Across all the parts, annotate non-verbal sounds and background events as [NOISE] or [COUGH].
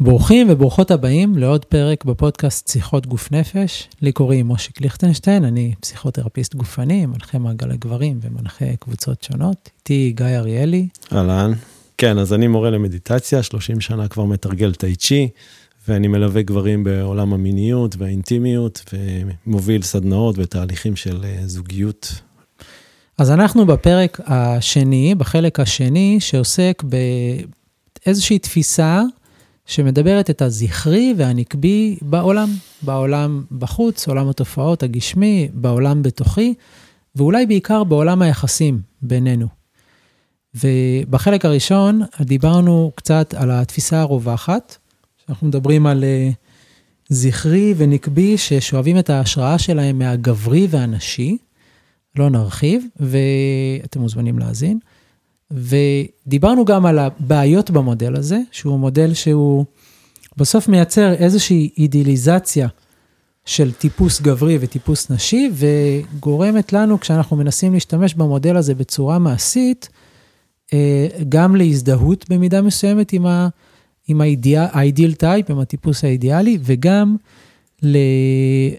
ברוכים וברוכות הבאים לעוד פרק בפודקאסט שיחות גוף נפש. לי קוראים מושיק ליכטנשטיין, אני פסיכותרפיסט גופני, מנחה מעגל הגברים ומנחה קבוצות שונות. איתי גיא אריאלי. אהלן. כן, אז אני מורה למדיטציה, 30 שנה כבר מתרגל טאי צ'י, ואני מלווה גברים בעולם המיניות והאינטימיות, ומוביל סדנאות ותהליכים של אה, זוגיות. אז אנחנו בפרק השני, בחלק השני, שעוסק באיזושהי תפיסה שמדברת את הזכרי והנקבי בעולם, בעולם בחוץ, עולם התופעות הגשמי, בעולם בתוכי, ואולי בעיקר בעולם היחסים בינינו. ובחלק הראשון דיברנו קצת על התפיסה הרווחת, שאנחנו מדברים על אה, זכרי ונקבי ששואבים את ההשראה שלהם מהגברי והנשי, לא נרחיב, ואתם מוזמנים להאזין. ודיברנו גם על הבעיות במודל הזה, שהוא מודל שהוא בסוף מייצר איזושהי אידיאליזציה של טיפוס גברי וטיפוס נשי, וגורמת לנו, כשאנחנו מנסים להשתמש במודל הזה בצורה מעשית, אה, גם להזדהות במידה מסוימת עם, ה, עם האידיאל טייפ, עם הטיפוס האידיאלי, וגם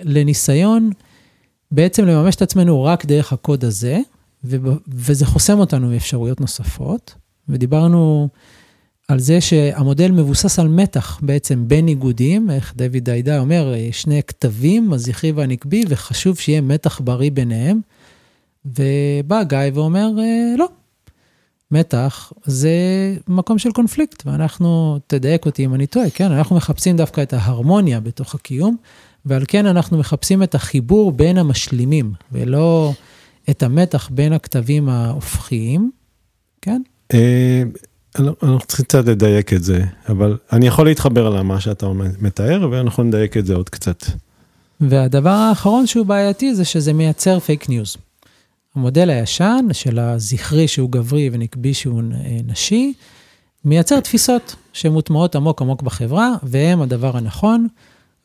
לניסיון בעצם לממש את עצמנו רק דרך הקוד הזה, וזה חוסם אותנו מאפשרויות נוספות. ודיברנו על זה שהמודל מבוסס על מתח בעצם בין ניגודים, איך דויד דיידה אומר, שני כתבים, הזכרי והנקבי, וחשוב שיהיה מתח בריא ביניהם. ובא גיא ואומר, לא, מתח זה מקום של קונפליקט, ואנחנו, תדייק אותי אם אני טועה, כן, אנחנו מחפשים דווקא את ההרמוניה בתוך הקיום, ועל כן אנחנו מחפשים את החיבור בין המשלימים, ולא את המתח בין הקטבים ההופכיים, כן? אה, אנחנו צריכים קצת לדייק את זה, אבל אני יכול להתחבר למה שאתה מתאר, ואנחנו נדייק את זה עוד קצת. והדבר האחרון שהוא בעייתי זה שזה מייצר פייק ניוז. המודל הישן של הזכרי שהוא גברי ונקבי שהוא נשי, מייצר תפיסות שמוטמעות עמוק עמוק בחברה, והם הדבר הנכון,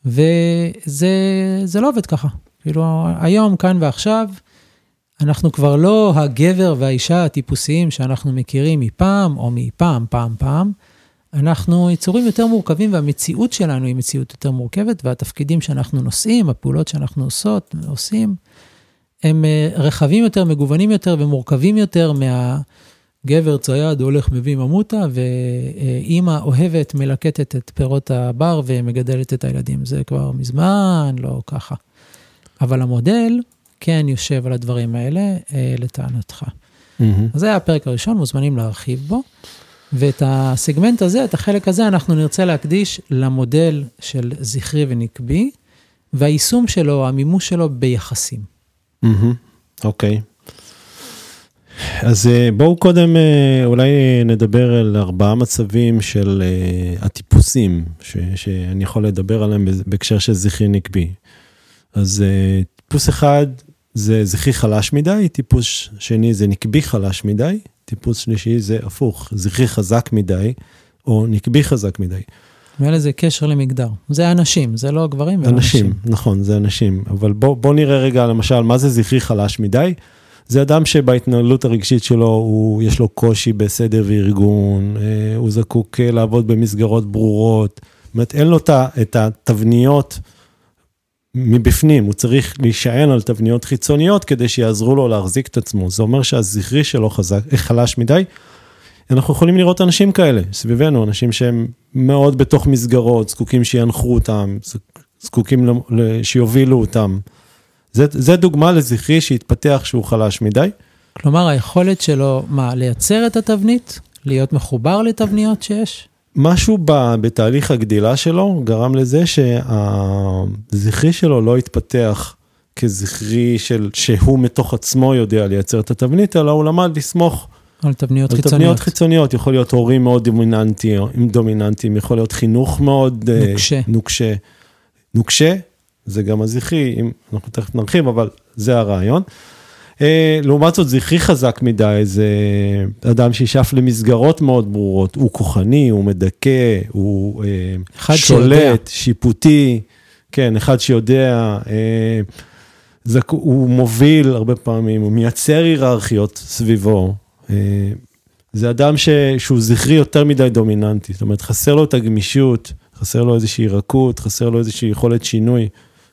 וזה לא עובד ככה. כאילו, היום, כאן ועכשיו, אנחנו כבר לא הגבר והאישה הטיפוסיים שאנחנו מכירים מפעם, או מפעם, פעם, פעם. אנחנו יצורים יותר מורכבים, והמציאות שלנו היא מציאות יותר מורכבת, והתפקידים שאנחנו נושאים, הפעולות שאנחנו עושות, עושים, הם אה, רחבים יותר, מגוונים יותר ומורכבים יותר מהגבר צייד הולך מביא ממוטה, ואימא אוהבת, מלקטת את פירות הבר ומגדלת את הילדים. זה כבר מזמן לא ככה. אבל המודל כן יושב על הדברים האלה, אה, לטענתך. Mm-hmm. אז זה היה הפרק הראשון, מוזמנים להרחיב בו. ואת הסגמנט הזה, את החלק הזה, אנחנו נרצה להקדיש למודל של זכרי ונקבי, והיישום שלו, המימוש שלו ביחסים. אוקיי. אז אה, בואו קודם אה, אולי נדבר על ארבעה מצבים של הטיפוסים, ש, שאני יכול לדבר עליהם בהקשר של זכרי נקבי. אז טיפוס אחד זה זכרי חלש מדי, טיפוס שני זה נקבי חלש מדי, טיפוס שלישי זה הפוך, זכרי חזק מדי, או נקבי חזק מדי. ואין לזה קשר למגדר. זה אנשים, זה לא גברים ולא אנשים. אנשים, נכון, זה אנשים. אבל בוא, בוא נראה רגע למשל, מה זה זכרי חלש מדי? זה אדם שבהתנהלות הרגשית שלו, הוא, יש לו קושי בסדר וארגון, אה, הוא זקוק אה, לעבוד במסגרות ברורות. זאת אומרת, אין לו את התבניות מבפנים, הוא צריך להישען על תבניות חיצוניות כדי שיעזרו לו להחזיק את עצמו. זה אומר שהזכרי שלו חזק, חלש מדי. אנחנו יכולים לראות אנשים כאלה סביבנו, אנשים שהם מאוד בתוך מסגרות, זקוקים שינחו אותם, זקוקים שיובילו אותם. זה, זה דוגמה לזכרי שהתפתח שהוא חלש מדי. כלומר, היכולת שלו, מה, לייצר את התבנית? להיות מחובר לתבניות שיש? משהו ב, בתהליך הגדילה שלו גרם לזה שהזכרי שלו לא התפתח כזכרי של שהוא מתוך עצמו יודע לייצר את התבנית, אלא הוא למד לסמוך על תבניות על חיצוניות. תבניות חיצוניות, יכול להיות הורים מאוד דומיננטיים, דומיננטיים, יכול להיות חינוך מאוד אה, נוקשה. נוקשה. נוקשה, זה גם הזכרי, אם אנחנו תכף נרחיב, אבל זה הרעיון. אה, לעומת זאת, זכרי חזק מדי, זה אדם שישאף למסגרות מאוד ברורות, הוא כוחני, הוא מדכא, הוא אה, שולט, שיודע. שיפוטי, כן, אחד שיודע, הוא מוביל הרבה פעמים, הוא מייצר היררכיות סביבו, זה אדם ש... שהוא זכרי יותר מדי דומיננטי, זאת אומרת, חסר לו את הגמישות, חסר לו איזושהי רכות, חסר לו איזושהי יכולת שינוי,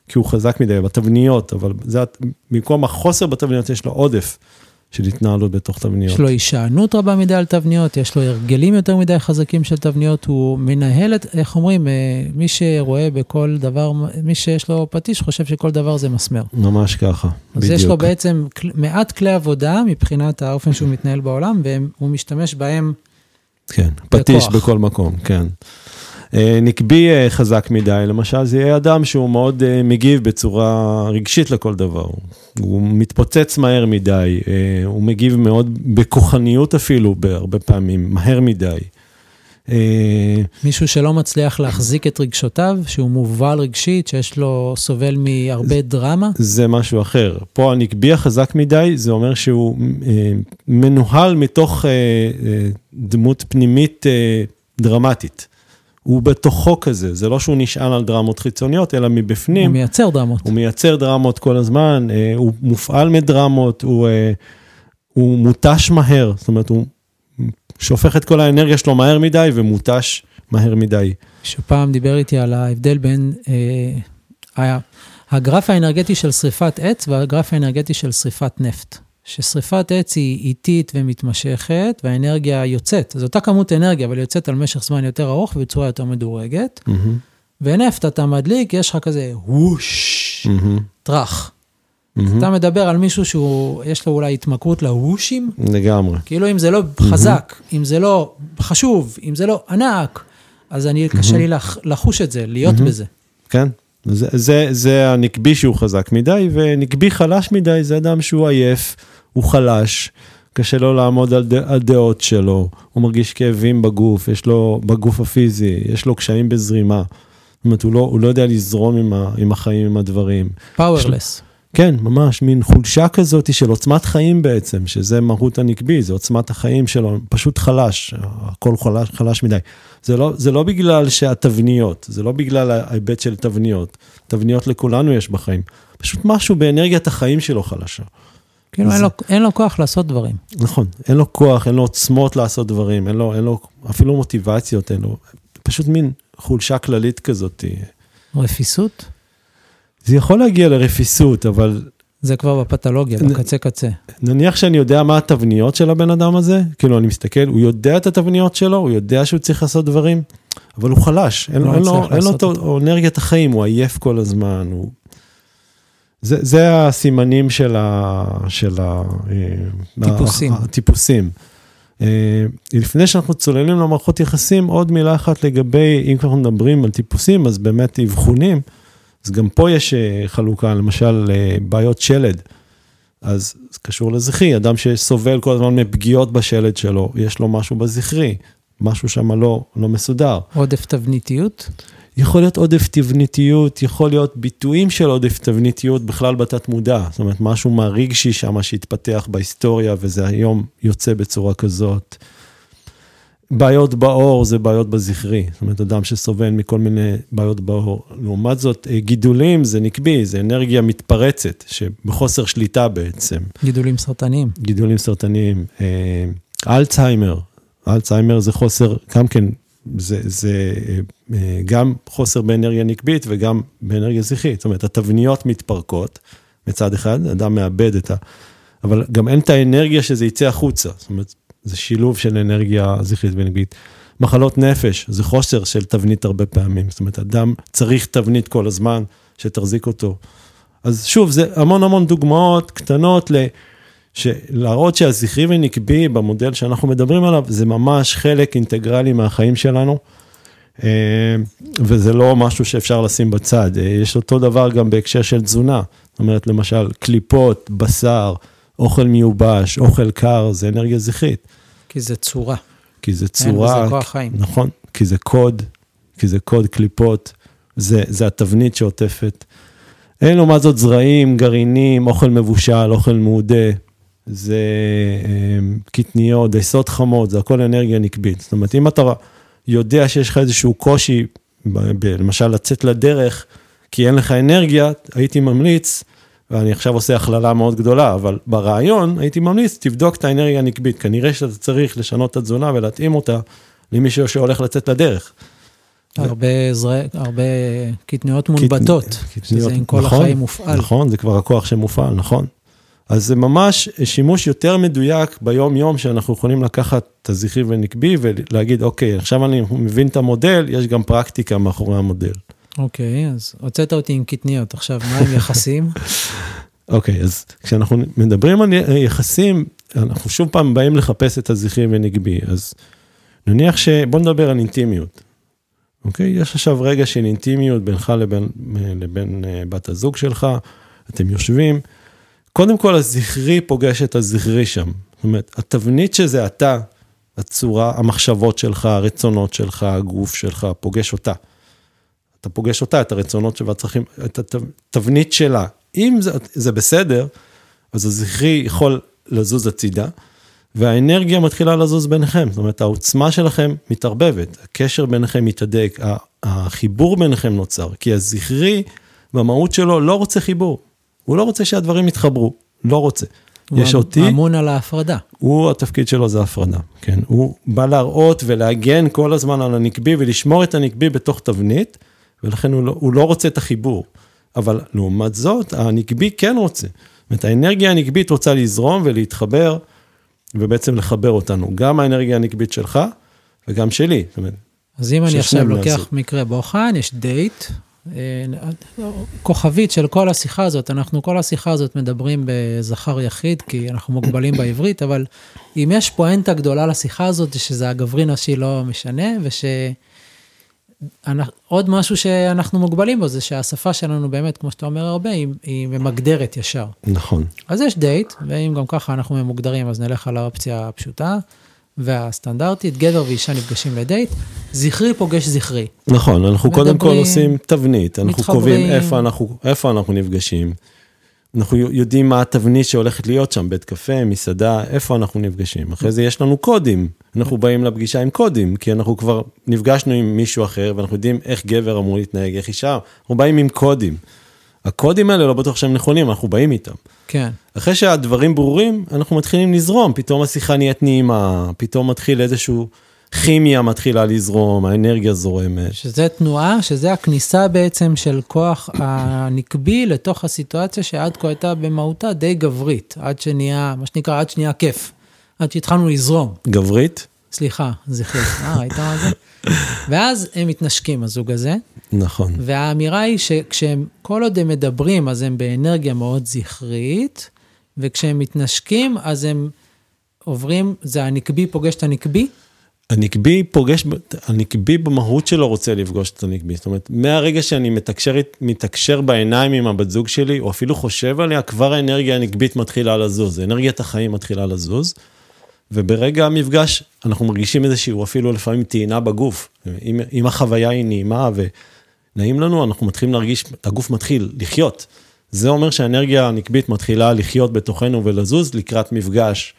כי הוא חזק מדי בתבניות, אבל זה, במקום החוסר בתבניות יש לו עודף של התנהלות בתוך תבניות. יש לו הישענות רבה מדי על תבניות, יש לו הרגלים יותר מדי חזקים של תבניות, הוא מנהל את, איך אומרים, אה, מי שרואה בכל דבר, מי שיש לו פטיש חושב שכל דבר זה מסמר. ממש ככה, אז בדיוק. אז יש לו בעצם מעט כלי עבודה מבחינת האופן שהוא מתנהל בעולם, והוא משתמש בהם כן, פטיש בכוח. בכל מקום, כן. אה, נקבי אה, חזק מדי, למשל, זה יהיה אדם שהוא מאוד אה, מגיב בצורה רגשית לכל דבר. הוא מתפוצץ מהר מדי, הוא מגיב מאוד בכוחניות אפילו, בהרבה פעמים, מהר מדי. מישהו שלא מצליח להחזיק את רגשותיו, שהוא מובל רגשית, שיש לו, סובל מהרבה דרמה? זה משהו אחר. פה הנקבי החזק מדי, זה אומר שהוא מנוהל מתוך דמות פנימית דרמטית. הוא בתוכו כזה, זה לא שהוא נשען על דרמות חיצוניות, אלא מבפנים. הוא מייצר דרמות. הוא מייצר דרמות כל הזמן, אה, הוא מופעל מדרמות, הוא, אה, הוא מותש מהר, זאת אומרת, הוא שופך את כל האנרגיה שלו מהר מדי ומותש מהר מדי. שפעם דיבר איתי על ההבדל בין אה, הגרף האנרגטי של שריפת עץ והגרף האנרגטי של שריפת נפט. ששריפת עץ היא איטית ומתמשכת, והאנרגיה יוצאת. זו אותה כמות אנרגיה, אבל יוצאת על משך זמן יותר ארוך ובצורה יותר מדורגת. Mm-hmm. ונפט אתה מדליק, יש לך כזה ווש, mm-hmm. טראח. Mm-hmm. אתה מדבר על מישהו שהוא, יש לו אולי התמכרות לוושים. לגמרי. כאילו אם זה לא חזק, mm-hmm. אם זה לא חשוב, אם זה לא ענק, אז אני, mm-hmm. קשה לי לח, לחוש את זה, להיות mm-hmm. בזה. כן, זה, זה, זה הנקבי שהוא חזק מדי, ונקבי חלש מדי זה אדם שהוא עייף. הוא חלש, קשה לו לעמוד על, ד, על דעות שלו, הוא מרגיש כאבים בגוף, יש לו, בגוף הפיזי, יש לו קשיים בזרימה. זאת אומרת, הוא לא, הוא לא יודע לזרום עם, ה, עם החיים, עם הדברים. powerless. כן, ממש, מין חולשה כזאת של עוצמת חיים בעצם, שזה מהות הנקבי, זה עוצמת החיים שלו, פשוט חלש, הכל חלש, חלש מדי. זה לא, זה לא בגלל שהתבניות, זה לא בגלל ההיבט של תבניות. תבניות לכולנו יש בחיים, פשוט משהו באנרגיית החיים שלו חלשה. כאילו אין לו, אין לו כוח לעשות דברים. נכון, אין לו כוח, אין לו עוצמות לעשות דברים, אין לו, אין לו אפילו מוטיבציות, אין לו, פשוט מין חולשה כללית כזאת. רפיסות? זה יכול להגיע לרפיסות, אבל... זה כבר בפתולוגיה, נ... בקצה קצה. נניח שאני יודע מה התבניות של הבן אדם הזה, כאילו אני מסתכל, הוא יודע את התבניות שלו, הוא יודע שהוא צריך לעשות דברים, אבל הוא חלש, אין, לא אין לו, אין לו את אנרגיית החיים, הוא עייף כל הזמן, הוא... זה, זה הסימנים של ה... של ה... טיפוסים. הטיפוסים. אה, לפני שאנחנו צוללים למערכות יחסים, עוד מילה אחת לגבי, אם כבר מדברים על טיפוסים, אז באמת אבחונים, אז גם פה יש אה, חלוקה, למשל אה, בעיות שלד. אז זה קשור לזכרי, אדם שסובל כל הזמן מפגיעות בשלד שלו, יש לו משהו בזכרי, משהו שם לא, לא מסודר. עודף תבניתיות? יכול להיות עודף תבניתיות, יכול להיות ביטויים של עודף תבניתיות בכלל בתת מודע, זאת אומרת משהו מהרגשי שם שהתפתח בהיסטוריה וזה היום יוצא בצורה כזאת. בעיות בעור זה בעיות בזכרי, זאת אומרת אדם שסובל מכל מיני בעיות בעור. לעומת זאת, אה, גידולים זה נקבי, זה אנרגיה מתפרצת, שבחוסר שליטה בעצם. גידולים סרטניים. גידולים סרטניים. אה, אלצהיימר, אלצהיימר זה חוסר, גם כן זה, זה אה, גם חוסר באנרגיה נקבית וגם באנרגיה זכרית. זאת אומרת, התבניות מתפרקות מצד אחד, אדם מאבד את ה... אבל גם אין את האנרגיה שזה יצא החוצה. זאת אומרת, זה שילוב של אנרגיה זכרית ונקבית. מחלות נפש, זה חוסר של תבנית הרבה פעמים. זאת אומרת, אדם צריך תבנית כל הזמן שתחזיק אותו. אז שוב, זה המון המון דוגמאות קטנות ל... להראות שהזכרי ונקבי במודל שאנחנו מדברים עליו, זה ממש חלק אינטגרלי מהחיים שלנו, אה, וזה לא משהו שאפשר לשים בצד. אה, יש אותו דבר גם בהקשר של תזונה, זאת אומרת, למשל, קליפות, בשר, אוכל מיובש, אוכל קר, זה אנרגיה זכרית. כי זה צורה. כי זה צורה. אין כוח חיים. נכון, כי זה קוד, כי זה קוד קליפות, זה, זה התבנית שעוטפת. אין לעומת זאת זרעים, גרעינים, אוכל מבושל, אוכל מעודה, זה אמ, קטניות, דייסות חמות, זה הכל אנרגיה נקבית. זאת אומרת, אם אתה יודע שיש לך איזשהו קושי, למשל לצאת לדרך, כי אין לך אנרגיה, הייתי ממליץ, ואני עכשיו עושה הכללה מאוד גדולה, אבל ברעיון הייתי ממליץ, תבדוק את האנרגיה הנקבית. כנראה שאתה צריך לשנות את התזונה ולהתאים אותה למישהו שהולך לצאת לדרך. הרבה, זר... הרבה קטניות מונבטות, קטניות, שזה עם כל נכון, החיים מופעל. נכון, זה כבר הכוח שמופעל, נכון. אז זה ממש שימוש יותר מדויק ביום-יום, שאנחנו יכולים לקחת את הזכרי ונקבי ולהגיד, אוקיי, עכשיו אני מבין את המודל, יש גם פרקטיקה מאחורי המודל. אוקיי, אז הוצאת אותי עם קטניות, עכשיו מה עם יחסים? [LAUGHS] אוקיי, אז כשאנחנו מדברים על יחסים, אנחנו שוב פעם באים לחפש את הזכרי ונקבי, אז נניח ש... בוא נדבר על אינטימיות. אוקיי? יש עכשיו רגע של אינטימיות בינך לבין, לבין אה, בת הזוג שלך, אתם יושבים. קודם כל, הזכרי פוגש את הזכרי שם. זאת אומרת, התבנית שזה אתה, הצורה, המחשבות שלך, הרצונות שלך, הגוף שלך, פוגש אותה. אתה פוגש אותה, את הרצונות שלה, צריכים, את התבנית שלה. אם זה, זה בסדר, אז הזכרי יכול לזוז הצידה, והאנרגיה מתחילה לזוז ביניכם. זאת אומרת, העוצמה שלכם מתערבבת, הקשר ביניכם מתהדק, החיבור ביניכם נוצר, כי הזכרי, במהות שלו, לא רוצה חיבור. הוא לא רוצה שהדברים יתחברו, לא רוצה. יש אותי... הוא אמון על ההפרדה. הוא, התפקיד שלו זה הפרדה, כן. הוא בא להראות ולהגן כל הזמן על הנקבי ולשמור את הנקבי בתוך תבנית, ולכן הוא לא, הוא לא רוצה את החיבור. אבל לעומת זאת, הנקבי כן רוצה. זאת אומרת, האנרגיה הנקבית רוצה לזרום ולהתחבר, ובעצם לחבר אותנו. גם האנרגיה הנקבית שלך, וגם שלי. זאת אומרת, אז אם אני עכשיו לוקח מקרה בוחן, יש דייט, כוכבית של כל השיחה הזאת, אנחנו כל השיחה הזאת מדברים בזכר יחיד, כי אנחנו מוגבלים בעברית, אבל אם יש פואנטה גדולה לשיחה הזאת, שזה הגברי נשי לא משנה, וש... עוד משהו שאנחנו מוגבלים בו, זה שהשפה שלנו באמת, כמו שאתה אומר הרבה, היא, היא ממגדרת ישר. נכון. אז יש דייט, ואם גם ככה אנחנו ממוגדרים, אז נלך על האופציה הפשוטה. והסטנדרטית, גבר ואישה נפגשים לדייט, זכרי פוגש זכרי. נכון, אנחנו מדברים, קודם כל עושים תבנית, אנחנו מתחברים. קובעים איפה אנחנו, איפה אנחנו נפגשים. אנחנו יודעים מה התבנית שהולכת להיות שם, בית קפה, מסעדה, איפה אנחנו נפגשים. אחרי זה יש לנו קודים, אנחנו באים לפגישה עם קודים, כי אנחנו כבר נפגשנו עם מישהו אחר, ואנחנו יודעים איך גבר אמור להתנהג, איך אישה, אנחנו באים עם קודים. הקודים האלה לא בטוח שהם נכונים, אנחנו באים איתם. כן. אחרי שהדברים ברורים, אנחנו מתחילים לזרום, פתאום השיחה נהיית נעימה, פתאום מתחיל איזשהו כימיה מתחילה לזרום, האנרגיה זורמת. שזה תנועה, שזה הכניסה בעצם של כוח הנקבי לתוך הסיטואציה שעד כה הייתה במהותה די גברית, עד שנהיה, מה שנקרא, עד שנהיה כיף, עד שהתחלנו לזרום. גברית? סליחה, זכרית, אה, ראית מה זה? ואז הם מתנשקים, הזוג הזה. נכון. והאמירה היא שכשהם, כל עוד הם מדברים, אז הם באנרגיה מאוד זכרית, וכשהם מתנשקים, אז הם עוברים, זה הנקבי פוגש את הנקבי, הנקבי פוגש, הנקבי במהות שלו רוצה לפגוש את הנקבי. זאת אומרת, מהרגע שאני מתקשר, מתקשר בעיניים עם הבת זוג שלי, או אפילו חושב עליה, כבר האנרגיה הנקבית מתחילה לזוז, אנרגיית החיים מתחילה לזוז. וברגע המפגש, אנחנו מרגישים איזשהו אפילו לפעמים טעינה בגוף. אם, אם החוויה היא נעימה ונעים לנו, אנחנו מתחילים להרגיש, הגוף מתחיל לחיות. זה אומר שהאנרגיה הנקבית מתחילה לחיות בתוכנו ולזוז לקראת מפגש.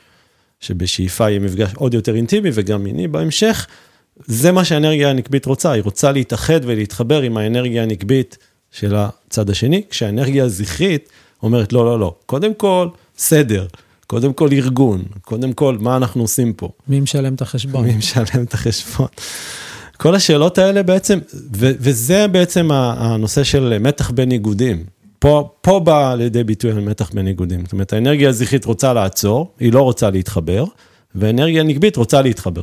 שבשאיפה יהיה מפגש עוד יותר אינטימי וגם מיני בהמשך, זה מה שהאנרגיה הנקבית רוצה, היא רוצה להתאחד ולהתחבר עם האנרגיה הנקבית של הצד השני, כשהאנרגיה הזכרית אומרת לא, לא, לא, קודם כל סדר, קודם כל ארגון, קודם כל מה אנחנו עושים פה. מי משלם את החשבון? מי משלם את החשבון. כל השאלות האלה בעצם, ו- וזה בעצם הנושא של מתח בין איגודים. פה, פה בא לידי ביטוי המתח בין איגודים. זאת אומרת, האנרגיה הזכרית רוצה לעצור, היא לא רוצה להתחבר, והאנרגיה הנגבית רוצה להתחבר.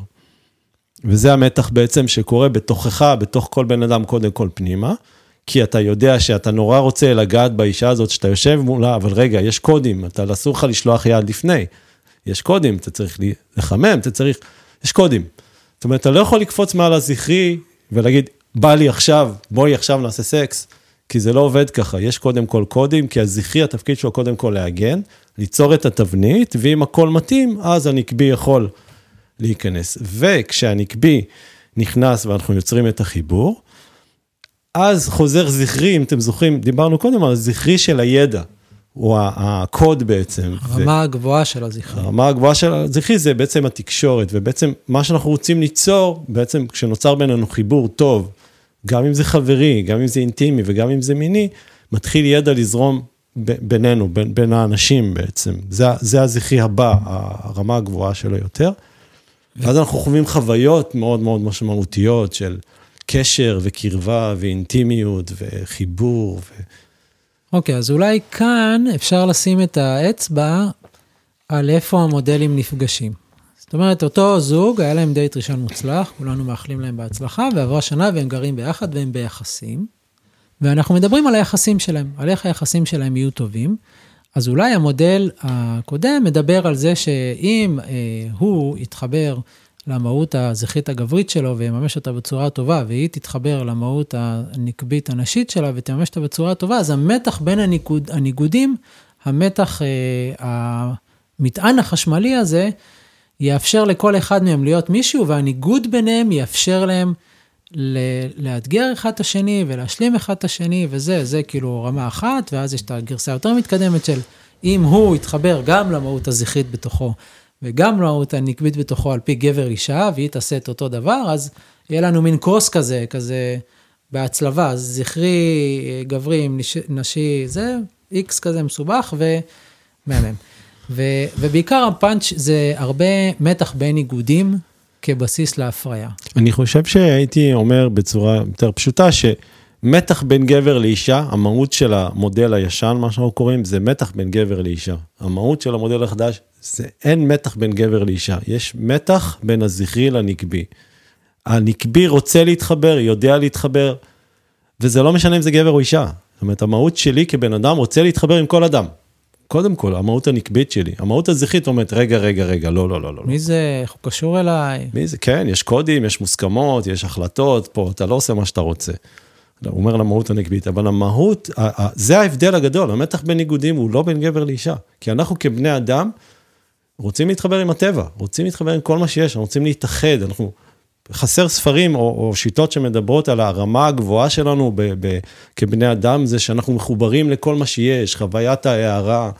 וזה המתח בעצם שקורה בתוכך, בתוך כל בן אדם, קודם כל פנימה, כי אתה יודע שאתה נורא רוצה לגעת באישה הזאת שאתה יושב מולה, אבל רגע, יש קודים, אתה אסור לך לשלוח יד לפני. יש קודים, אתה צריך לחמם, אתה צריך, יש קודים. זאת אומרת, אתה לא יכול לקפוץ מעל הזכרי ולהגיד, בא לי עכשיו, בואי עכשיו נעשה סקס. כי זה לא עובד ככה, יש קודם כל קודים, כי הזכרי, התפקיד שלו קודם כל להגן, ליצור את התבנית, ואם הכל מתאים, אז הנקבי יכול להיכנס. וכשהנקבי נכנס ואנחנו יוצרים את החיבור, אז חוזר זכרי, אם אתם זוכרים, דיברנו קודם על הזכרי של הידע, הוא הקוד בעצם. הרמה ו... הגבוהה של הזכרי. הרמה הגבוהה של הזכרי זה בעצם התקשורת, ובעצם מה שאנחנו רוצים ליצור, בעצם כשנוצר בינינו חיבור טוב, גם אם זה חברי, גם אם זה אינטימי וגם אם זה מיני, מתחיל ידע לזרום בינינו, בין, בין האנשים בעצם. זה, זה הזכרי הבא, הרמה הגבוהה שלו יותר. ואז אנחנו חווים חוויות מאוד מאוד משמעותיות של קשר וקרבה ואינטימיות וחיבור. ו... אוקיי, אז אולי כאן אפשר לשים את האצבע על איפה המודלים נפגשים. זאת אומרת, אותו זוג, היה להם דייט ראשון מוצלח, כולנו מאחלים להם בהצלחה, ועברה שנה והם גרים ביחד והם ביחסים. ואנחנו מדברים על היחסים שלהם, על איך היחסים שלהם יהיו טובים. אז אולי המודל הקודם מדבר על זה שאם אה, הוא יתחבר למהות הזכרית הגברית שלו ויממש אותה בצורה טובה, והיא תתחבר למהות הנקבית הנשית שלה ותממש אותה בצורה טובה, אז המתח בין הניגוד, הניגודים, המתח, אה, המטען החשמלי הזה, יאפשר לכל אחד מהם להיות מישהו, והניגוד ביניהם יאפשר להם לאתגר אחד את השני ולהשלים אחד את השני, וזה, זה כאילו רמה אחת, ואז יש את הגרסה היותר מתקדמת של אם הוא יתחבר גם למהות הזכרית בתוכו, וגם למהות הנקבית בתוכו על פי גבר אישה, והיא תעשה את אותו דבר, אז יהיה לנו מין קרוס כזה, כזה בהצלבה, זכרי, גברי, נשי, זה איקס כזה מסובך ומהמם. ו, ובעיקר הפאנץ' זה הרבה מתח בין איגודים כבסיס להפריה. אני חושב שהייתי אומר בצורה יותר פשוטה, שמתח בין גבר לאישה, המהות של המודל הישן, מה שאנחנו קוראים, זה מתח בין גבר לאישה. המהות של המודל החדש, זה אין מתח בין גבר לאישה, יש מתח בין הזכרי לנקבי. הנקבי רוצה להתחבר, יודע להתחבר, וזה לא משנה אם זה גבר או אישה. זאת אומרת, המהות שלי כבן אדם רוצה להתחבר עם כל אדם. קודם כל, המהות הנקבית שלי. המהות הזכרית אומרת, רגע, רגע, רגע, לא, לא, לא, לא. מי זה? איך הוא קשור אליי? מי זה? כן, יש קודים, יש מוסכמות, יש החלטות, פה אתה לא עושה מה שאתה רוצה. הוא אומר למהות הנקבית, אבל המהות, זה ההבדל הגדול, המתח בין ניגודים הוא לא בין גבר לאישה. כי אנחנו כבני אדם רוצים להתחבר עם הטבע, רוצים להתחבר עם כל מה שיש, אנחנו רוצים להתאחד, אנחנו... חסר ספרים או, או שיטות שמדברות על הרמה הגבוהה שלנו ב, ב, כבני אדם, זה שאנחנו מחוברים לכל מה שיש, חוויית ההערה,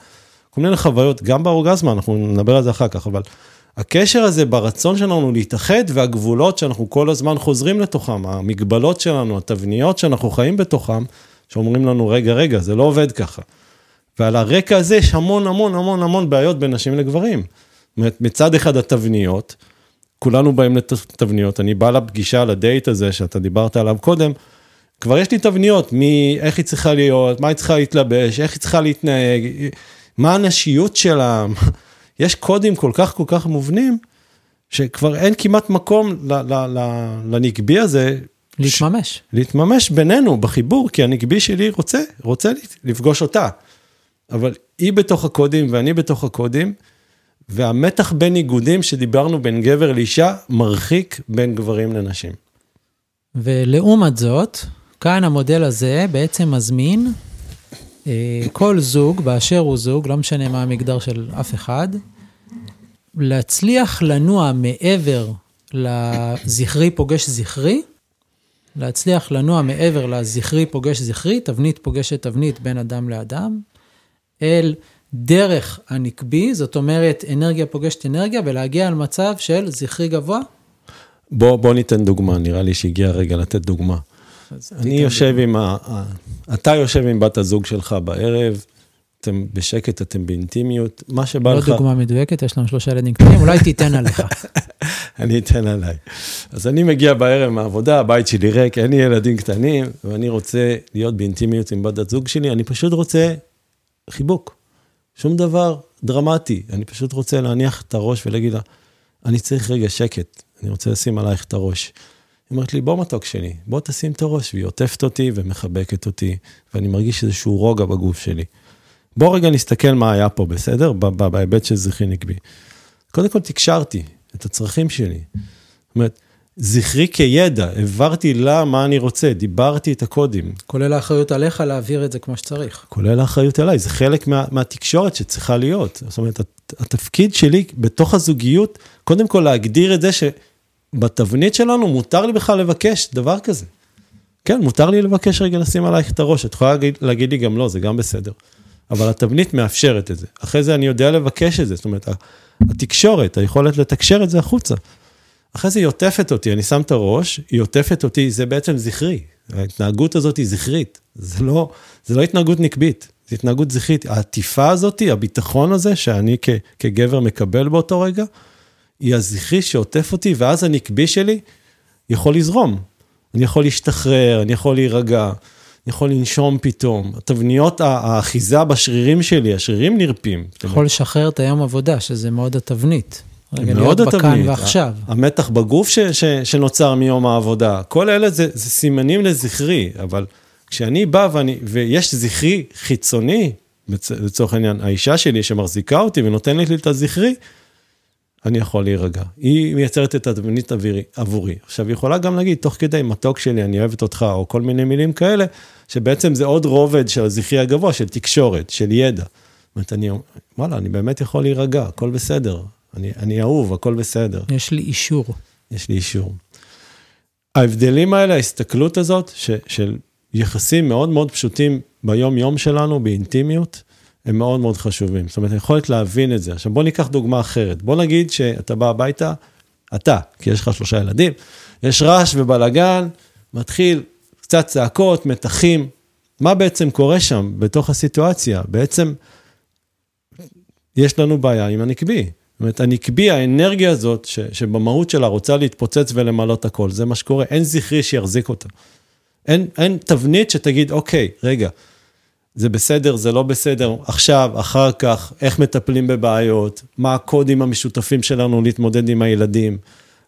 כל מיני חוויות, גם באורגזמה, אנחנו נדבר על זה אחר כך, אבל הקשר הזה ברצון שלנו להתאחד והגבולות שאנחנו כל הזמן חוזרים לתוכם, המגבלות שלנו, התבניות שאנחנו חיים בתוכם, שאומרים לנו, רגע, רגע, זה לא עובד ככה. ועל הרקע הזה יש המון המון המון המון בעיות בין נשים לגברים. מצד אחד התבניות, כולנו באים לתבניות, אני בא לפגישה, לדייט הזה שאתה דיברת עליו קודם, כבר יש לי תבניות, מאיך היא צריכה להיות, מה היא צריכה להתלבש, איך היא צריכה להתנהג, מה הנשיות שלה, [LAUGHS] יש קודים כל כך כל כך מובנים, שכבר אין כמעט מקום לנקבי הזה. להתממש. ש... להתממש בינינו, בחיבור, כי הנקבי שלי רוצה, רוצה לפגוש אותה. אבל היא בתוך הקודים ואני בתוך הקודים, והמתח בין איגודים שדיברנו בין גבר לאישה, מרחיק בין גברים לנשים. ולעומת זאת, כאן המודל הזה בעצם מזמין אה, כל זוג, באשר הוא זוג, לא משנה מה המגדר של אף אחד, להצליח לנוע מעבר לזכרי פוגש זכרי, להצליח לנוע מעבר לזכרי פוגש זכרי, תבנית פוגשת תבנית בין אדם לאדם, אל דרך הנקבי, זאת אומרת, אנרגיה פוגשת אנרגיה, ולהגיע על מצב של זכרי גבוה? בוא, בוא ניתן דוגמה, נראה לי שהגיע הרגע לתת דוגמה. אני יושב דוגמה. עם ה... אתה יושב עם בת הזוג שלך בערב, אתם בשקט, אתם באינטימיות, מה שבא לא לך... לא דוגמה מדויקת, יש לנו שלושה ילדים קטנים, אולי תיתן עליך. [LAUGHS] אני אתן עליי. אז אני מגיע בערב מהעבודה, הבית שלי ריק, אין לי ילדים קטנים, ואני רוצה להיות באינטימיות עם בת הזוג שלי, אני פשוט רוצה חיבוק. שום דבר דרמטי, אני פשוט רוצה להניח את הראש ולהגיד לה, אני צריך רגע שקט, אני רוצה לשים עלייך את הראש. היא אומרת לי, בוא מתוק שלי, בוא תשים את הראש, והיא עוטפת אותי ומחבקת אותי, ואני מרגיש איזשהו רוגע בגוף שלי. בוא רגע נסתכל מה היה פה, בסדר? בהיבט של זכרי נקבי. קודם כל תקשרתי את הצרכים שלי. זאת אומרת, זכרי כידע, העברתי לה מה אני רוצה, דיברתי את הקודים. כולל האחריות עליך להעביר את זה כמו שצריך. כולל האחריות עליי, זה חלק מה, מהתקשורת שצריכה להיות. זאת אומרת, התפקיד שלי בתוך הזוגיות, קודם כל להגדיר את זה שבתבנית שלנו מותר לי בכלל לבקש דבר כזה. כן, מותר לי לבקש רגע לשים עלייך את הראש, את יכולה להגיד, להגיד לי גם לא, זה גם בסדר. אבל התבנית מאפשרת את זה. אחרי זה אני יודע לבקש את זה, זאת אומרת, התקשורת, היכולת לתקשר את זה החוצה. אחרי זה היא עוטפת אותי, אני שם את הראש, היא עוטפת אותי, זה בעצם זכרי. ההתנהגות הזאת היא זכרית, זה לא, זה לא התנהגות נקבית, זה התנהגות זכרית. העטיפה הזאת, הביטחון הזה שאני כ, כגבר מקבל באותו רגע, היא הזכרי שעוטף אותי, ואז הנקבי שלי יכול לזרום. אני יכול להשתחרר, אני יכול להירגע, אני יכול לנשום פתאום. תבניות האחיזה בשרירים שלי, השרירים נרפים. יכול לשחרר את היום עבודה, שזה מאוד התבנית. רגע, להיות בכאן ועכשיו. המתח בגוף ש, ש, שנוצר מיום העבודה, כל אלה זה, זה סימנים לזכרי, אבל כשאני בא ואני, ויש זכרי חיצוני, לצורך העניין, האישה שלי שמחזיקה אותי ונותנת לי את הזכרי, אני יכול להירגע. היא מייצרת את התבנית עבורי. עכשיו, היא יכולה גם להגיד, תוך כדי, מתוק שלי, אני אוהבת אותך, או כל מיני מילים כאלה, שבעצם זה עוד רובד של הזכרי הגבוה, של תקשורת, של ידע. זאת אומרת, אני, וואלה, אני באמת יכול להירגע, הכל בסדר. אני, אני אהוב, הכל בסדר. יש לי אישור. יש לי אישור. ההבדלים האלה, ההסתכלות הזאת, ש, של יחסים מאוד מאוד פשוטים ביום-יום שלנו, באינטימיות, הם מאוד מאוד חשובים. זאת אומרת, היכולת להבין את זה. עכשיו, בוא ניקח דוגמה אחרת. בוא נגיד שאתה בא הביתה, אתה, כי יש לך שלושה ילדים, יש רעש ובלאגן, מתחיל קצת צעקות, מתחים. מה בעצם קורה שם בתוך הסיטואציה? בעצם יש לנו בעיה עם הנקבי. אומרת, הנקבי, האנרגיה הזאת, ש, שבמהות שלה רוצה להתפוצץ ולמלא את הכל, זה מה שקורה, אין זכרי שיחזיק אותה. אין, אין תבנית שתגיד, אוקיי, רגע, זה בסדר, זה לא בסדר, עכשיו, אחר כך, איך מטפלים בבעיות, מה הקודים המשותפים שלנו להתמודד עם הילדים.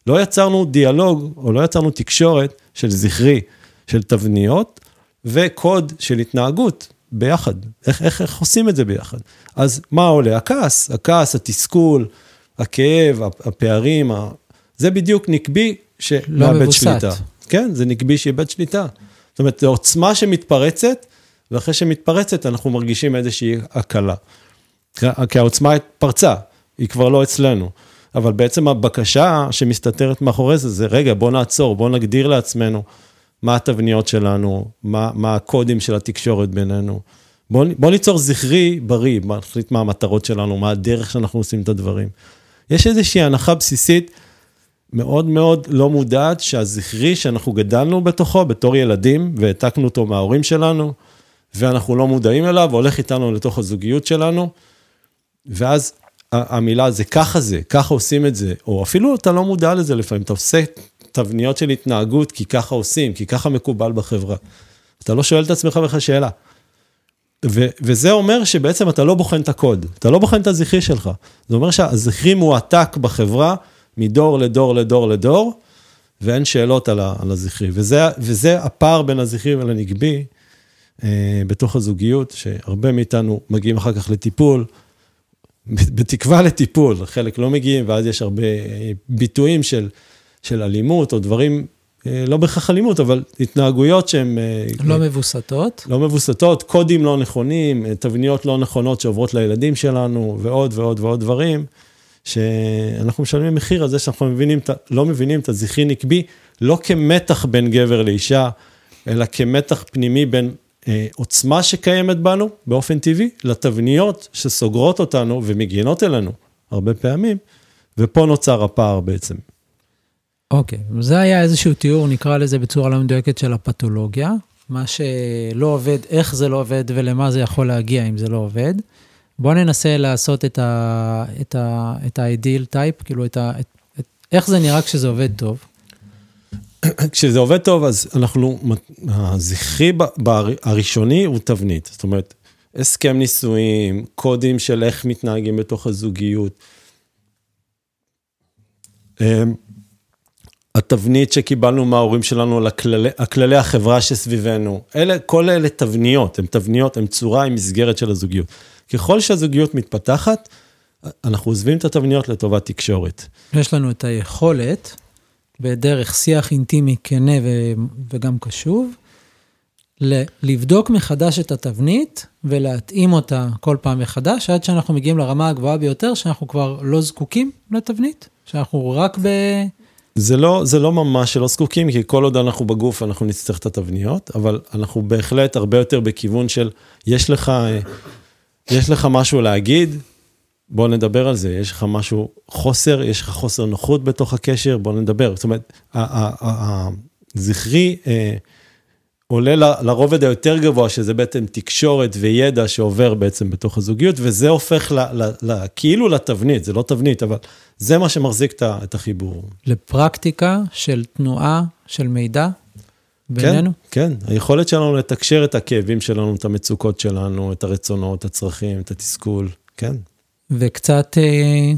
לא יצרנו דיאלוג, או לא יצרנו תקשורת של זכרי, של תבניות, וקוד של התנהגות ביחד. איך, איך, איך עושים את זה ביחד? אז מה עולה? הכעס, הכעס, התסכול, הכאב, הפערים, ה... זה בדיוק נקבי שמאבד לא שליטה. כן, זה נקבי שאיבד שליטה. זאת אומרת, זו עוצמה שמתפרצת, ואחרי שמתפרצת אנחנו מרגישים איזושהי הקלה. כי העוצמה התפרצה, היא כבר לא אצלנו. אבל בעצם הבקשה שמסתתרת מאחורי זה, זה רגע, בוא נעצור, בוא נגדיר לעצמנו מה התבניות שלנו, מה, מה הקודים של התקשורת בינינו. בוא, בוא ניצור זכרי בריא, נחליט מה המטרות שלנו, מה הדרך שאנחנו עושים את הדברים. יש איזושהי הנחה בסיסית מאוד מאוד לא מודעת שהזכרי שאנחנו גדלנו בתוכו בתור ילדים, והעתקנו אותו מההורים שלנו, ואנחנו לא מודעים אליו, הולך איתנו לתוך הזוגיות שלנו, ואז המילה זה ככה זה, ככה עושים את זה, או אפילו אתה לא מודע לזה לפעמים, אתה עושה תבניות של התנהגות כי ככה עושים, כי ככה מקובל בחברה. אתה לא שואל את עצמך בכלל שאלה. ו- וזה אומר שבעצם אתה לא בוחן את הקוד, אתה לא בוחן את הזכרי שלך. זה אומר שהזכרי מועתק בחברה מדור לדור לדור לדור, ואין שאלות על, ה- על הזכרי. וזה, וזה הפער בין הזכרי ולנגבי אה, בתוך הזוגיות, שהרבה מאיתנו מגיעים אחר כך לטיפול, בתקווה לטיפול, חלק לא מגיעים, ואז יש הרבה אה, ביטויים של, של אלימות או דברים לא בהכרח אלימות, אבל התנהגויות שהן... אה, לא מבוסתות. לא מבוסתות, קודים לא נכונים, אה, תבניות לא נכונות שעוברות לילדים שלנו, ועוד ועוד ועוד דברים, שאנחנו משלמים מחיר על זה שאנחנו מבינים, לא מבינים את הזכרי נקבי, לא כמתח בין גבר לאישה, אלא כמתח פנימי בין אה, עוצמה שקיימת בנו, באופן טבעי, לתבניות שסוגרות אותנו ומגינות עלינו, הרבה פעמים, ופה נוצר הפער בעצם. אוקיי, okay, זה היה איזשהו תיאור, נקרא לזה בצורה לא מדויקת של הפתולוגיה, מה שלא עובד, איך זה לא עובד ולמה זה יכול להגיע אם זה לא עובד. בואו ננסה לעשות את, ה, את, ה, את ה ideal type, כאילו את ה, את, את, איך זה נראה כשזה עובד טוב. [CLEARS THROAT] כשזה עובד טוב, אז אנחנו, הזכרי הראשוני הוא תבנית. זאת אומרת, הסכם נישואים, קודים של איך מתנהגים בתוך הזוגיות. התבנית שקיבלנו מההורים שלנו על הכללי, החברה שסביבנו, אלה, כל אלה תבניות, הן תבניות, הן צורה, הן מסגרת של הזוגיות. ככל שהזוגיות מתפתחת, אנחנו עוזבים את התבניות לטובת תקשורת. יש לנו את היכולת, בדרך שיח אינטימי כנה וגם קשוב, לבדוק מחדש את התבנית ולהתאים אותה כל פעם מחדש, עד שאנחנו מגיעים לרמה הגבוהה ביותר, שאנחנו כבר לא זקוקים לתבנית, שאנחנו רק ב... זה לא, זה לא ממש שלא זקוקים, כי כל עוד אנחנו בגוף אנחנו נצטרך את התבניות, אבל אנחנו בהחלט הרבה יותר בכיוון של, יש לך, יש לך משהו להגיד, בוא נדבר על זה, יש לך משהו, חוסר, יש לך חוסר נוחות בתוך הקשר, בוא נדבר. זאת אומרת, הזכרי אה, עולה לרובד היותר גבוה, שזה בעצם תקשורת וידע שעובר בעצם בתוך הזוגיות, וזה הופך ל, ל, ל, כאילו לתבנית, זה לא תבנית, אבל זה מה שמחזיק את החיבור. לפרקטיקה של תנועה, של מידע? בינינו? כן, כן. היכולת שלנו לתקשר את הכאבים שלנו, את המצוקות שלנו, את הרצונות, את הצרכים, את התסכול, כן. וקצת אה,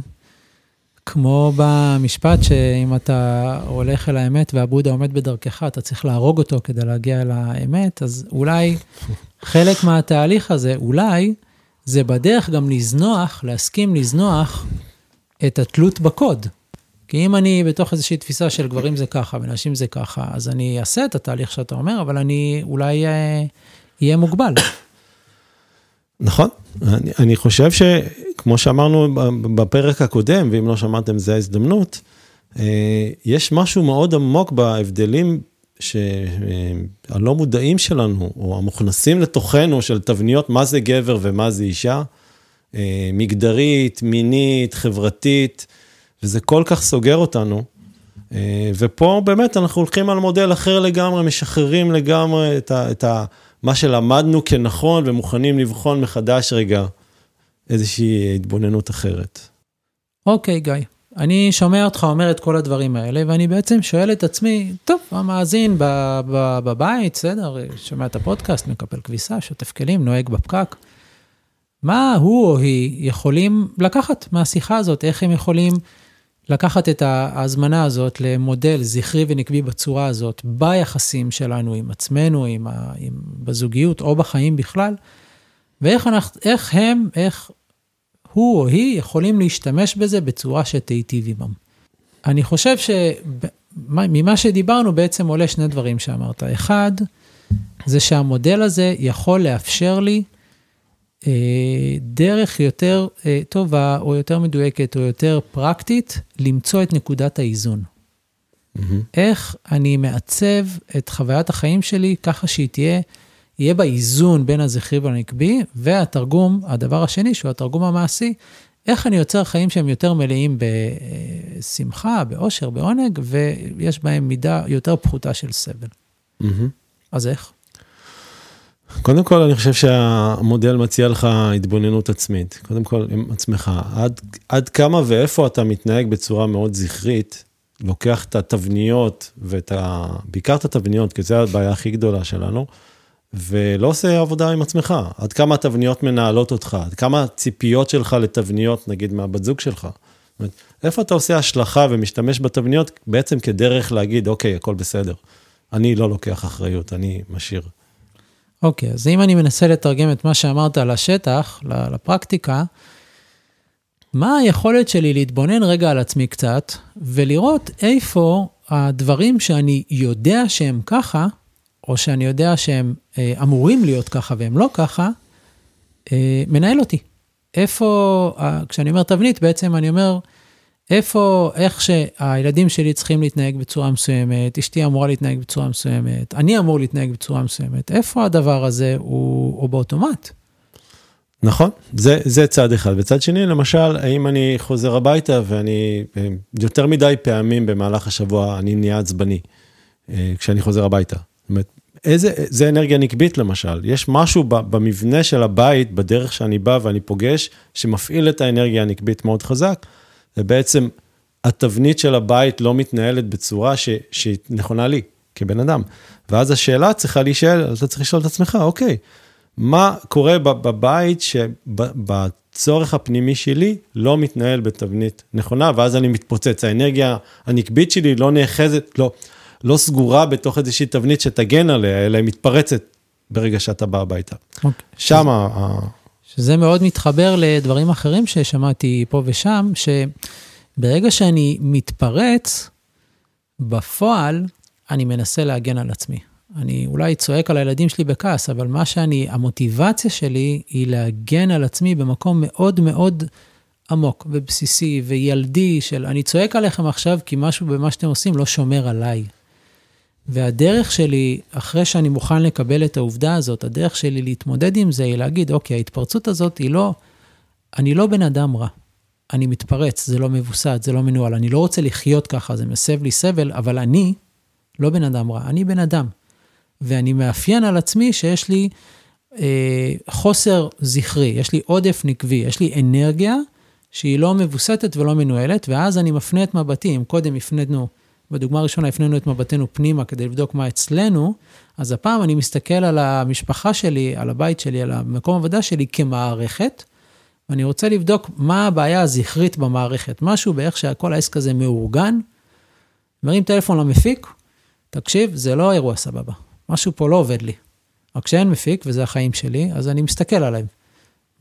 כמו במשפט, שאם אתה הולך אל האמת והבודה עומד בדרכך, אתה צריך להרוג אותו כדי להגיע אל האמת, אז אולי [LAUGHS] חלק מהתהליך הזה, אולי, זה בדרך גם לזנוח, להסכים לזנוח את התלות בקוד. כי אם אני בתוך איזושהי תפיסה של גברים זה ככה ונשים זה ככה, אז אני אעשה את התהליך שאתה אומר, אבל אני אולי אהיה אה, מוגבל. [COUGHS] נכון, אני, אני חושב שכמו שאמרנו בפרק הקודם, ואם לא שמעתם, זה ההזדמנות, אה, יש משהו מאוד עמוק בהבדלים שהלא מודעים שלנו, או המוכנסים לתוכנו של תבניות מה זה גבר ומה זה אישה, אה, מגדרית, מינית, חברתית, וזה כל כך סוגר אותנו. אה, ופה באמת אנחנו הולכים על מודל אחר לגמרי, משחררים לגמרי את, ה, את ה, מה שלמדנו כנכון ומוכנים לבחון מחדש רגע איזושהי התבוננות אחרת. אוקיי, okay, גיא. אני שומע אותך אומר את כל הדברים האלה, ואני בעצם שואל את עצמי, טוב, המאזין בבית, בסדר, שומע את הפודקאסט, מקפל כביסה, שוטף כלים, נוהג בפקק. מה הוא או היא יכולים לקחת מהשיחה הזאת? איך הם יכולים לקחת את ההזמנה הזאת למודל זכרי ונקבי בצורה הזאת, ביחסים שלנו עם עצמנו, עם, ה, עם בזוגיות או בחיים בכלל, ואיך אנחנו, איך הם, איך הוא או היא יכולים להשתמש בזה בצורה שתיטיב עמם. אני חושב שממה שדיברנו בעצם עולה שני דברים שאמרת. אחד, זה שהמודל הזה יכול לאפשר לי אה, דרך יותר אה, טובה, או יותר מדויקת, או יותר פרקטית, למצוא את נקודת האיזון. Mm-hmm. איך אני מעצב את חוויית החיים שלי ככה שהיא תהיה, יהיה בה איזון בין הזכרי והנקבי, והתרגום, הדבר השני, שהוא התרגום המעשי, איך אני יוצר חיים שהם יותר מלאים בשמחה, באושר, בעונג, ויש בהם מידה יותר פחותה של סבל. Mm-hmm. אז איך? קודם כל, אני חושב שהמודל מציע לך התבוננות עצמית. קודם כל, עם עצמך. עד, עד כמה ואיפה אתה מתנהג בצורה מאוד זכרית, לוקח את התבניות, ואת ה... בעיקר את התבניות, כי זו הבעיה הכי גדולה שלנו, ולא עושה עבודה עם עצמך. עד כמה התבניות מנהלות אותך, עד כמה הציפיות שלך לתבניות, נגיד, מהבת זוג שלך. אומרת, איפה אתה עושה השלכה ומשתמש בתבניות בעצם כדרך להגיד, אוקיי, הכל בסדר. אני לא לוקח אחריות, אני משאיר. אוקיי, אז אם אני מנסה לתרגם את מה שאמרת לשטח, לפרקטיקה, מה היכולת שלי להתבונן רגע על עצמי קצת, ולראות איפה הדברים שאני יודע שהם ככה, או שאני יודע שהם אה, אמורים להיות ככה והם לא ככה, אה, מנהל אותי. איפה, אה, כשאני אומר תבנית, בעצם אני אומר, איפה, איך שהילדים שלי צריכים להתנהג בצורה מסוימת, אשתי אמורה להתנהג בצורה מסוימת, אני אמור להתנהג בצורה מסוימת, איפה הדבר הזה הוא, הוא באוטומט? נכון, זה, זה צד אחד. וצד שני, למשל, האם אני חוזר הביתה ואני, יותר מדי פעמים במהלך השבוע אני נהיה עצבני אה, כשאני חוזר הביתה. זאת אומרת, איזה, זה אנרגיה נקבית למשל. יש משהו במבנה של הבית, בדרך שאני בא ואני פוגש, שמפעיל את האנרגיה הנקבית מאוד חזק. ובעצם התבנית של הבית לא מתנהלת בצורה שהיא נכונה לי כבן אדם. ואז השאלה צריכה להישאל, אתה צריך לשאול את עצמך, אוקיי, מה קורה בבית שבצורך הפנימי שלי לא מתנהל בתבנית נכונה, ואז אני מתפוצץ. האנרגיה הנקבית שלי לא נאחזת, לא, לא סגורה בתוך איזושהי תבנית שתגן עליה, אלא היא מתפרצת ברגע שאתה בא הביתה. אוקיי. שם שזה מאוד מתחבר לדברים אחרים ששמעתי פה ושם, שברגע שאני מתפרץ, בפועל אני מנסה להגן על עצמי. אני אולי צועק על הילדים שלי בכעס, אבל מה שאני, המוטיבציה שלי היא להגן על עצמי במקום מאוד מאוד עמוק ובסיסי וילדי של אני צועק עליכם עכשיו כי משהו במה שאתם עושים לא שומר עליי. והדרך שלי, אחרי שאני מוכן לקבל את העובדה הזאת, הדרך שלי להתמודד עם זה היא להגיד, אוקיי, ההתפרצות הזאת היא לא, אני לא בן אדם רע. אני מתפרץ, זה לא מבוסת, זה לא מנוהל. אני לא רוצה לחיות ככה, זה מסב לי סבל, אבל אני לא בן אדם רע, אני בן אדם. ואני מאפיין על עצמי שיש לי אה, חוסר זכרי, יש לי עודף נקבי, יש לי אנרגיה שהיא לא מבוסתת ולא מנוהלת, ואז אני מפנה את מבטי, אם קודם הפנינו בדוגמה הראשונה הפנינו את מבטנו פנימה כדי לבדוק מה אצלנו, אז הפעם אני מסתכל על המשפחה שלי, על הבית שלי, על המקום העבודה שלי כמערכת, ואני רוצה לבדוק מה הבעיה הזכרית במערכת. משהו באיך שכל העסק הזה מאורגן, מרים טלפון למפיק, תקשיב, זה לא אירוע סבבה, משהו פה לא עובד לי. רק כשאין מפיק, וזה החיים שלי, אז אני מסתכל עליהם.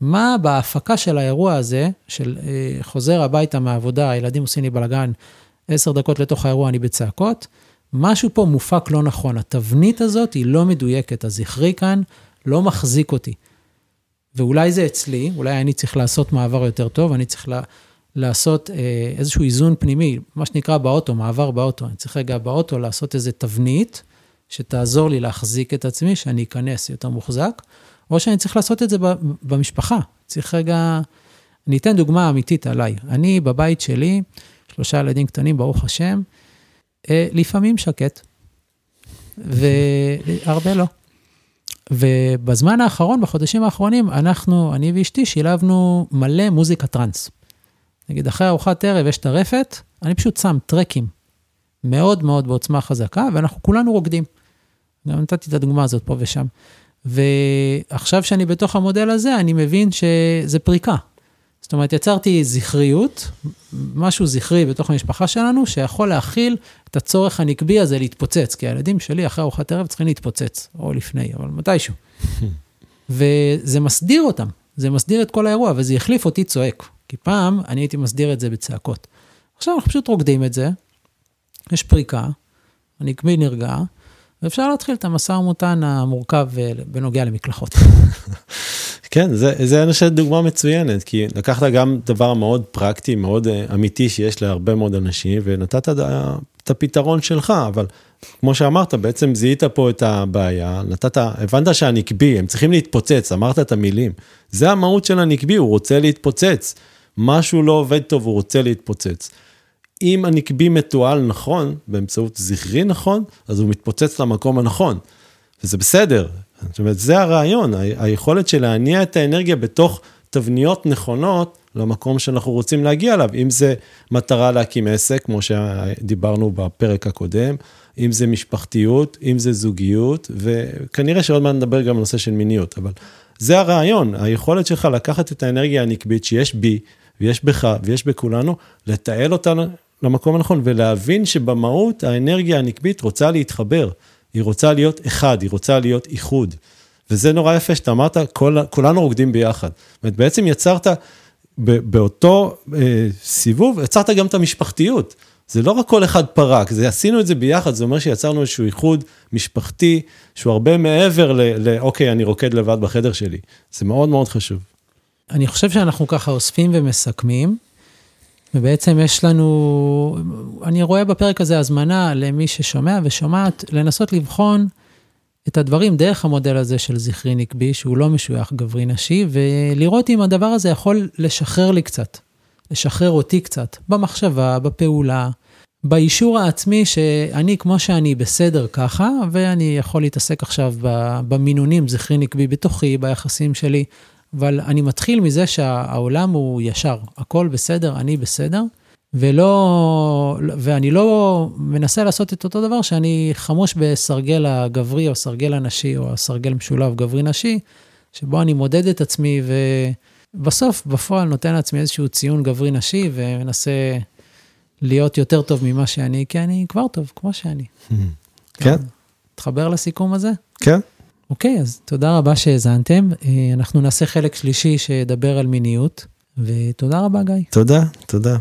מה בהפקה של האירוע הזה, של אה, חוזר הביתה מהעבודה, הילדים עושים לי בלאגן, עשר דקות לתוך האירוע אני בצעקות, משהו פה מופק לא נכון. התבנית הזאת היא לא מדויקת, הזכרי כאן לא מחזיק אותי. ואולי זה אצלי, אולי אני צריך לעשות מעבר יותר טוב, אני צריך לה, לעשות אה, איזשהו איזון פנימי, מה שנקרא באוטו, מעבר באוטו. אני צריך רגע באוטו לעשות איזה תבנית שתעזור לי להחזיק את עצמי, שאני אכנס יותר מוחזק, או שאני צריך לעשות את זה במשפחה. צריך רגע, אני אתן דוגמה אמיתית עליי. אני בבית שלי, שלושה ילדים קטנים, ברוך השם, אה, לפעמים שקט, והרבה לא. ובזמן האחרון, בחודשים האחרונים, אנחנו, אני ואשתי, שילבנו מלא מוזיקה טראנס. נגיד, אחרי ארוחת ערב יש טרפת, אני פשוט שם טרקים מאוד מאוד בעוצמה חזקה, ואנחנו כולנו רוקדים. גם נתתי את הדוגמה הזאת פה ושם. ועכשיו שאני בתוך המודל הזה, אני מבין שזה פריקה. זאת אומרת, יצרתי זכריות, משהו זכרי בתוך המשפחה שלנו, שיכול להכיל את הצורך הנקבי הזה להתפוצץ, כי הילדים שלי אחרי ארוחת ערב צריכים להתפוצץ, או לפני, אבל מתישהו. [LAUGHS] וזה מסדיר אותם, זה מסדיר את כל האירוע, וזה יחליף אותי צועק. כי פעם אני הייתי מסדיר את זה בצעקות. עכשיו אנחנו פשוט רוקדים את זה, יש פריקה, הנקבי נרגע, ואפשר להתחיל את המשא ומתן המורכב אה, בנוגע למקלחות. [LAUGHS] כן, זה, זה אני חושב דוגמה מצוינת, כי לקחת גם דבר מאוד פרקטי, מאוד uh, אמיתי שיש להרבה מאוד אנשים, ונתת את הפתרון שלך, אבל כמו שאמרת, בעצם זיהית פה את הבעיה, נתת, הבנת שהנקבי, הם צריכים להתפוצץ, אמרת את המילים. זה המהות של הנקבי, הוא רוצה להתפוצץ. משהו לא עובד טוב, הוא רוצה להתפוצץ. אם הנקבי מתועל נכון, באמצעות זכרי נכון, אז הוא מתפוצץ למקום הנכון. וזה בסדר, זאת אומרת, זה הרעיון, היכולת של להניע את האנרגיה בתוך תבניות נכונות למקום שאנחנו רוצים להגיע אליו, אם זה מטרה להקים עסק, כמו שדיברנו בפרק הקודם, אם זה משפחתיות, אם זה זוגיות, וכנראה שעוד מעט נדבר גם על נושא של מיניות, אבל זה הרעיון, היכולת שלך לקחת את האנרגיה הנקבית שיש בי, ויש בך, ויש בכולנו, לתעל אותה למקום הנכון, ולהבין שבמהות האנרגיה הנקבית רוצה להתחבר. היא רוצה להיות אחד, היא רוצה להיות איחוד. וזה נורא יפה שאתה אמרת, כל, כולנו רוקדים ביחד. זאת אומרת, בעצם יצרת, באותו אה, סיבוב, יצרת גם את המשפחתיות. זה לא רק כל אחד פרק, זה עשינו את זה ביחד, זה אומר שיצרנו איזשהו איחוד משפחתי, שהוא הרבה מעבר ל, ל אוקיי, אני רוקד לבד בחדר שלי. זה מאוד מאוד חשוב. אני חושב שאנחנו ככה אוספים ומסכמים. ובעצם יש לנו, אני רואה בפרק הזה הזמנה למי ששומע ושומעת, לנסות לבחון את הדברים דרך המודל הזה של זכרי נקבי, שהוא לא משוייך גברי נשי, ולראות אם הדבר הזה יכול לשחרר לי קצת, לשחרר אותי קצת, במחשבה, בפעולה, באישור העצמי שאני כמו שאני בסדר ככה, ואני יכול להתעסק עכשיו במינונים זכרי נקבי בתוכי, ביחסים שלי. אבל אני מתחיל מזה שהעולם הוא ישר, הכל בסדר, אני בסדר, ולא, ואני לא מנסה לעשות את אותו דבר שאני חמוש בסרגל הגברי או סרגל הנשי או הסרגל משולב גברי-נשי, שבו אני מודד את עצמי ובסוף, בפועל נותן לעצמי איזשהו ציון גברי-נשי ומנסה להיות יותר טוב ממה שאני, כי אני כבר טוב, כמו שאני. [LAUGHS] כן. תחבר לסיכום הזה? כן. אוקיי, אז תודה רבה שהאזנתם. אה, אנחנו נעשה חלק שלישי שידבר על מיניות, ותודה רבה, גיא. תודה, תודה.